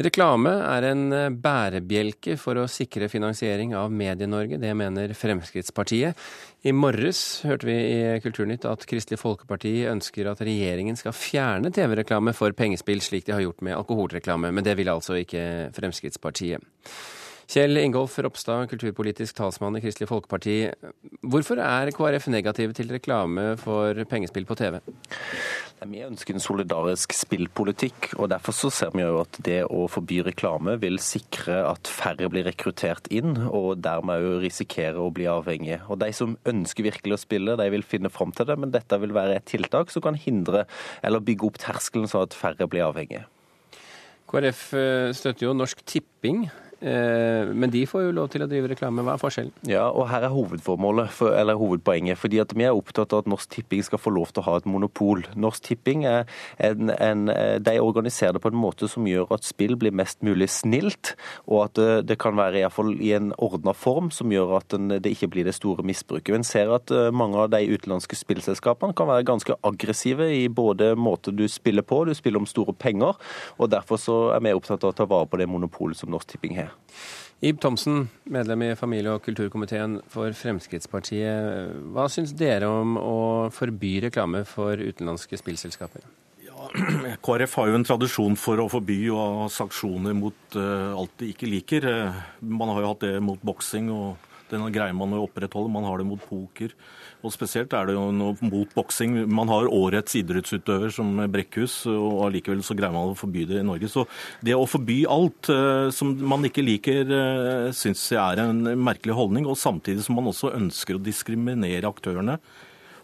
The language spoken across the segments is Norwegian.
Reklame er en eh, bærebjelke for å sikre finansiering av Medie-Norge. Det mener Fremskrittspartiet. I morges hørte vi i Kulturnytt at Kristelig Folkeparti ønsker at regjeringen skal fjerne TV-reklame for pengespill, slik de har gjort med alkoholreklame. Men det vil altså ikke Fremskrittspartiet. Kjell Ingolf Ropstad, kulturpolitisk talsmann i Kristelig Folkeparti. Hvorfor er KrF negative til reklame for pengespill på TV? Vi ønsker en solidarisk spillpolitikk, og derfor så ser vi jo at det å forby reklame vil sikre at færre blir rekruttert inn, og dermed jo risikere å bli avhengige. Og De som ønsker virkelig å spille, de vil finne fram til det, men dette vil være et tiltak som kan hindre eller bygge opp terskelen sånn at færre blir avhengige. KrF eh, støtter jo Norsk Tipping men de får jo lov til å drive reklame. Hva er forskjellen? Ja, og Her er hovedformålet, for, eller hovedpoenget. fordi at Vi er opptatt av at Norsk Tipping skal få lov til å ha et monopol. Norsk Tipping er en, en, de organiserer det på en måte som gjør at spill blir mest mulig snilt, og at det, det kan være i, fall, i en ordna form som gjør at den, det ikke blir det store misbruket. En ser at eh, mange av de utenlandske spillselskapene kan være ganske aggressive i både måte du spiller på, du spiller om store penger, og derfor så er vi opptatt av å ta vare på det monopolet som Norsk Tipping har. Ib Thomsen, medlem i familie- og kulturkomiteen for Fremskrittspartiet. Hva syns dere om å forby reklame for utenlandske spillselskaper? Ja, KrF har jo en tradisjon for å forby og ha sanksjoner mot uh, alt de ikke liker. Uh, man har jo hatt det mot boksing, og den greier man å opprettholde. Man har det mot poker. Og Spesielt er det jo noe mot boksing. Man har årets idrettsutøver som Brekkhus, og allikevel så greier man å forby det i Norge. Så det å forby alt uh, som man ikke liker, uh, syns jeg er en merkelig holdning. Og samtidig som man også ønsker å diskriminere aktørene.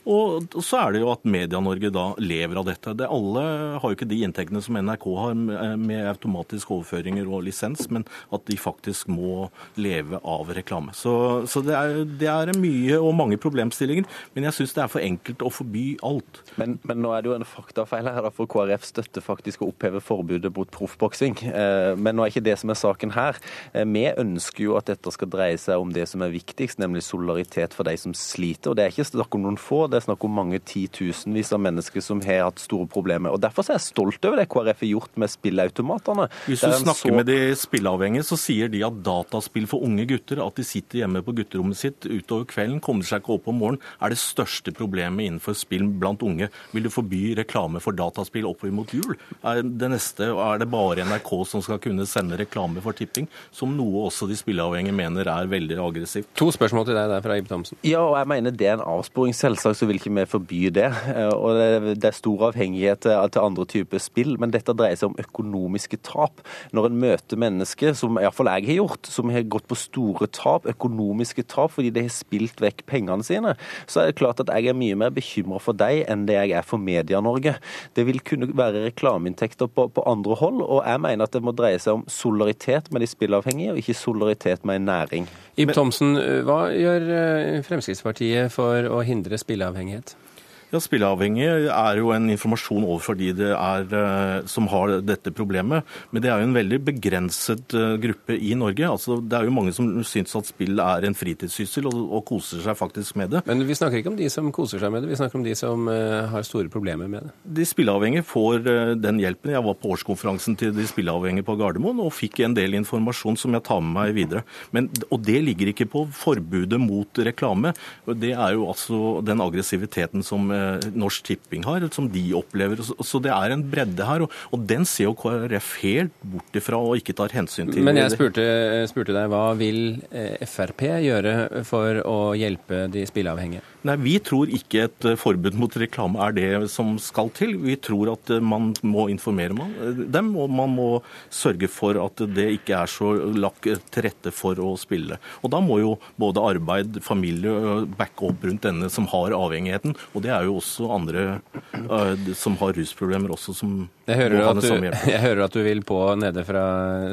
Og så er det jo at Media-Norge da lever av dette. Det alle har jo ikke de inntektene som NRK har med automatiske overføringer og lisens, men at de faktisk må leve av reklame. Så, så det, er, det, er, mye og mange problemstillinger, men jeg syns det er for enkelt å forby alt. Men, men, nå er det jo en faktafeil her, for KrF støtter faktisk å oppheve forbudet mot proffboksing. Eh, men nå er ikke det som er saken her. Eh, vi ønsker jo at dette skal dreie seg om det som er viktigst, nemlig solidaritet for de som sliter. Og det er ikke snakk om noen få. det det er snakk om mange titusenvis av mennesker som har hatt store problemer. Og Derfor er jeg stolt over det KrF har gjort med spilleautomatene. Hvis du snakker så... med de spilleavhengige, så sier de at dataspill for unge gutter, at de sitter hjemme på gutterommet sitt utover kvelden, kommer seg ikke opp om morgenen, er det største problemet innenfor spill blant unge. Vil du forby reklame for dataspill oppover mot jul? Er det neste, er det bare NRK som skal kunne sende reklame for tipping, som noe også de spilleavhengige mener er veldig aggressivt? To spørsmål til deg der fra Ib Thomsen. Ja, og jeg mener det er en avsporing. Selvsagt så vil ikke vi forby det. Eh, og Det er stor avhengighet til andre typer spill, men dette dreier seg om økonomiske tap. Når en møter mennesker, som iallfall jeg har gjort, som har gått på store tap, økonomiske tap fordi de har spilt vekk pengene sine, så er det klart at jeg er mye mer bekymra for deg enn det jeg er for Media-Norge. Det vil kunne være reklameinntekter på, på, andre hold, og jeg mener at det må dreie seg om solidaritet med de spillavhengige, og ikke solidaritet med en næring. Ib Thomsen, hva gjør eh, Fremskrittspartiet for å hindre spilleavhengighet? spilleavhengighet? Ja, Spilleavhengige er jo en informasjon overfor de det er, eh, som har dette problemet. Men det er jo en veldig begrenset eh, gruppe i Norge. Altså, det er jo mange som syns at spill er en fritidssyssel og, og, koser seg faktisk med det. Men vi snakker ikke om de som koser seg med det, vi snakker om de som uh, har store problemer med det. De spilleavhengige får den hjelpen. Jeg var på årskonferansen til de spilleavhengige på Gardermoen og fikk en del informasjon som jeg tar med meg videre. Men, og det ligger ikke på forbudet mot reklame. Det er jo altså den aggressiviteten som Eh, Norsk Tipping har, som de opplever. Så det er en bredde her, og, den ser jo KrF helt bort ifra og ikke tar hensyn til. Men jeg spurte, spurte deg, hva vil eh, Frp gjøre for å hjelpe de spilleavhengige? Nei, Vi tror ikke et eh, forbud mot reklame er det som skal til. Vi tror at man må informere dem, og man må sørge for at det ikke er så lagt til rette for å spille. Og Da må jo både arbeid, familie backe opp rundt denne som har avhengigheten. Og det er jo også andre uh, som har rusproblemer også, som jeg hører, må ha samme. Jeg hører at du vil på nede fra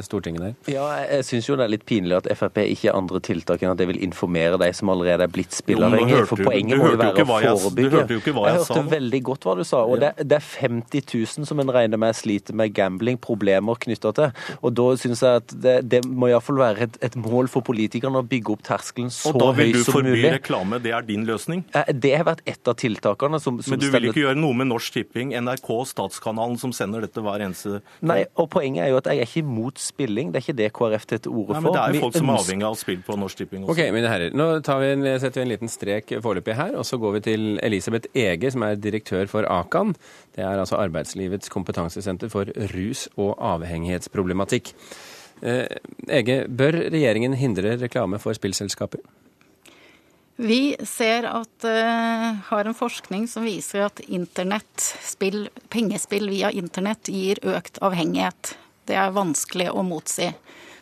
Stortinget der. Ja, jeg syns jo det er litt pinlig at Frp ikke har andre tiltak enn at de vil informere de som allerede er blitt spilleavhengige. For poenget må jo være å forebygge. Du hørte jo ikke hva jeg, jeg sa. Jeg hørte veldig godt hva du sa. Og ja. det, det, er 50 000 som en regner med sliter med gambling-problemer knytta til. Og da syns jeg at det, det må iallfall være et, et, mål for politikerne å bygge opp terskelen så høy som mulig. Og da vil du forby reklame, det er din løsning? Det har vært ett av tiltakene folkene som, som Men du vil ikke gjøre noe med Norsk Tipping, NRK, Statskanalen, som sender dette hver eneste Nei, og poenget er jo at jeg er ikke imot spilling. Det er ikke det KrF tar til orde for. Nei, men det er jo folk som er avhengig av spill på Norsk Tipping også. Ok, mine herrer. Nå vi en, setter vi en liten strek foreløpig her, og så går vi til Elisabeth Ege, som er direktør for Akan. Det er altså Arbeidslivets kompetansesenter for rus- og avhengighetsproblematikk. Eh, Ege, bør regjeringen hindre reklame for spillselskaper? Vi ser at uh, har en forskning som viser at internettspill, pengespill via internett gir økt avhengighet. Det er vanskelig å motsi.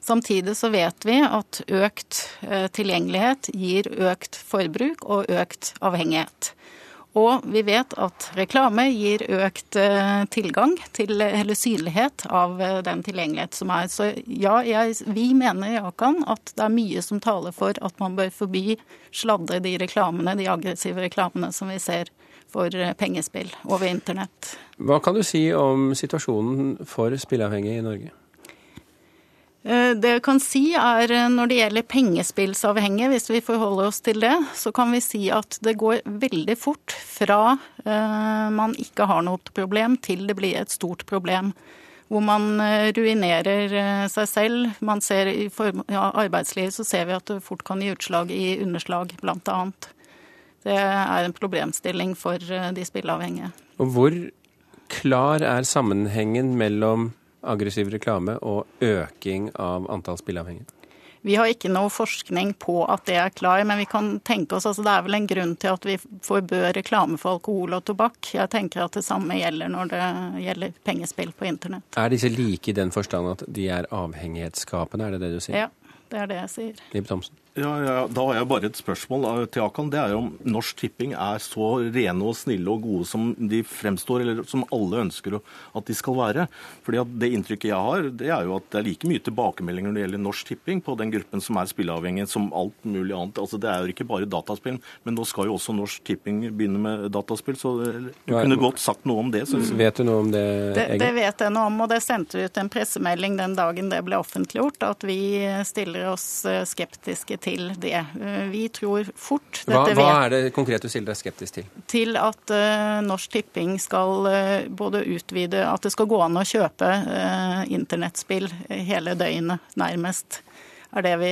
Samtidig så vet vi at økt uh, tilgjengelighet gir økt forbruk og økt avhengighet. Og vi vet at reklame gir økt eh, tilgang til, eller synlighet av eh, den tilgjengelighet som er. Så ja, jeg, vi mener i Akan at det er mye som taler for at man bør forby sladre de reklamene, de aggressive reklamene som vi ser for eh, pengespill over internett. Hva kan du si om situasjonen for spilleavhengige i Norge? Eh, det jeg kan si er eh, Når det gjelder pengespillsavhengige, hvis vi forholder oss til det, så kan vi si at det går veldig fort fra eh, man ikke har noe problem, til det blir et stort problem. Hvor man ruinerer seg selv. Man ser I ja, arbeidslivet så ser vi at det fort kan gi utslag i underslag, bl.a. Det er en problemstilling for de spilleavhengige. Og hvor klar er sammenhengen mellom aggressiv reklame og øking av antall spilleavhengige? Vi har ikke noe forskning på at det er klar, men vi kan tenke oss, altså det er vel en grunn til at vi forbød reklame for alkohol og tobakk. Jeg tenker at det samme gjelder når det gjelder pengespill på internett. Er disse like i den forstand at de er avhengighetsskapende, er det det du sier? Ja, det er det jeg sier. Liv Thomsen? Ja, ja, Da har jeg bare et spørsmål til Akan. Det er jo om Norsk Tipping er så rene og snille og gode som de fremstår, eller som alle ønsker at de skal være. Fordi at Det inntrykket jeg har, det er jo at det er like mye tilbakemeldinger når det gjelder Norsk Tipping på den gruppen som er spilleavhengig, som alt mulig annet. Altså Det er jo ikke bare dataspill, men nå skal jo også Norsk Tipping begynne med dataspill. Så du kunne godt sagt noe om det. Så... Vet du noe om det, det, det vet jeg noe om, og det sendte ut en pressemelding den dagen det ble offentliggjort, at vi stiller oss eh, skeptiske til det. Eh, vi tror fort hva, hva, er det konkret du stiller deg skeptisk til? Til at uh, Norsk Tipping skal uh, både utvide At det skal gå an å kjøpe uh, internettspill hele døgnet, nærmest. Er det vi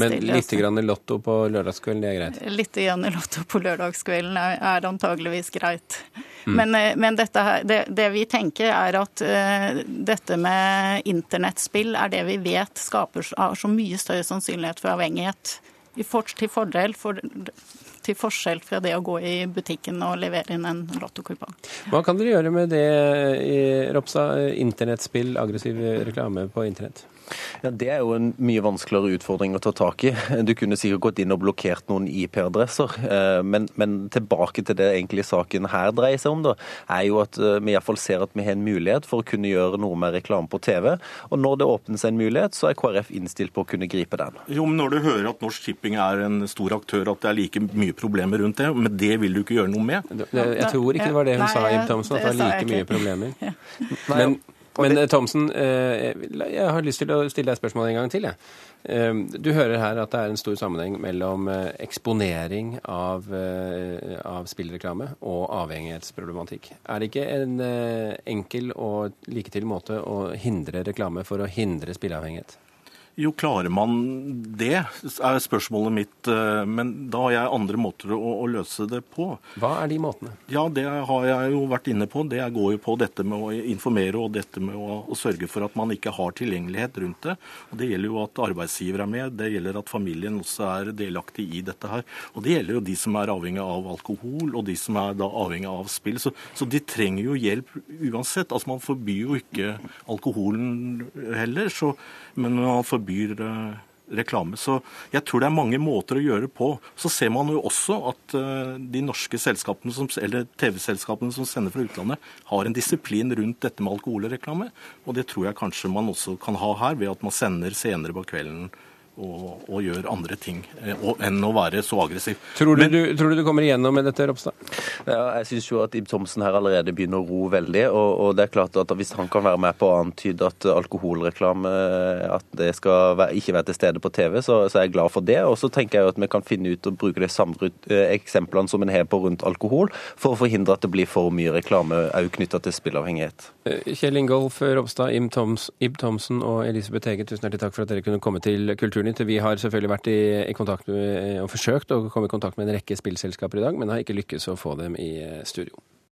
Men litt grann i Lotto på lørdagskvelden, det er greit? Litt grann Lotto på lørdagskvelden er, er antageligvis greit. Mm. Men, men her, det, det, vi tenker er at uh, dette med internettspill er det vi vet skaper så mye større sannsynlighet for avhengighet til fordel for til forskjell fra det å gå i butikken og levere inn en lottokupong. Hva kan dere gjøre med det Ropstad? Ropsa, internettspill, aggressiv reklame på internett? Ja, Det er jo en mye vanskeligere utfordring å ta tak i. Du kunne sikkert gått inn og blokkert noen IP-adresser. Eh, men, men, tilbake til det egentlig saken her dreier seg om, da, er jo at eh, vi iallfall ser at vi har en mulighet for å kunne gjøre noe med reklame på TV. Og når det åpner seg en mulighet, så er KrF innstilt på å kunne gripe den. Jo, men Når du hører at Norsk Shipping er en stor aktør, at det er like mye problemer rundt det, men det vil du ikke gjøre noe med? Jeg tror ikke det var det hun sa, Jim Thomsen, at det var like mye problemer. Men men det... Thomsen, eh, jeg har lyst til å stille deg spørsmål en gang til. Jeg. Eh, du hører her at det er en stor sammenheng mellom eksponering av, av spillreklame og avhengighetsproblematikk. Er det ikke en enkel og like til måte å hindre reklame for å hindre spilleavhengighet? Jo, klarer man det, er spørsmålet mitt. Eh, men da har jeg andre måter å, å, løse det på. Hva er de måtene? Ja, Det har jeg jo vært inne på. Det går jo på dette med å informere og dette med å, å sørge for at man ikke har tilgjengelighet rundt det. Og Det gjelder jo at arbeidsgiver er med, det gjelder at familien også er delaktig i dette her. Og det gjelder jo de som er avhengig av alkohol, og de som er da avhengig av spill. Så, så de trenger jo hjelp uansett. Altså Man forbyr jo ikke alkoholen heller. så men man forbyr eh, reklame. Så jeg tror det er mange måter å gjøre det på. Så ser man jo også at eh, de norske selskapene, som, eller TV-selskapene som sender fra utlandet, har en disiplin rundt dette med alkoholreklame. Og det tror jeg kanskje man også kan ha her, ved at man sender senere på kvelden og, og gjør andre ting eh, og, enn å være så aggressiv. Tror du, du, tror du du kommer igjennom med dette, Ropstad? Ja, jeg syns jo at Ib Thomsen her allerede begynner å ro veldig. Og, og, det er klart at hvis han kan være med på å antyde at alkoholreklame at det skal være, ikke være til stede på TV, så, så, er jeg glad for det. Og så tenker jeg at vi kan finne ut og bruke de samme eh, eksemplene som en har på rundt alkohol, for å forhindre at det blir for mye reklame òg knytta til spillavhengighet. Eh, Kjell Ingolf Ropstad, Ib, Thomsen og Elisabeth Hege, tusen hjertelig takk for at dere kunne komme til Kulturnytt. Vi har selvfølgelig vært i, i kontakt med, og forsøkt å komme i kontakt med en rekke spillselskaper i dag, men har ikke lykkes å få dem i eh, studio.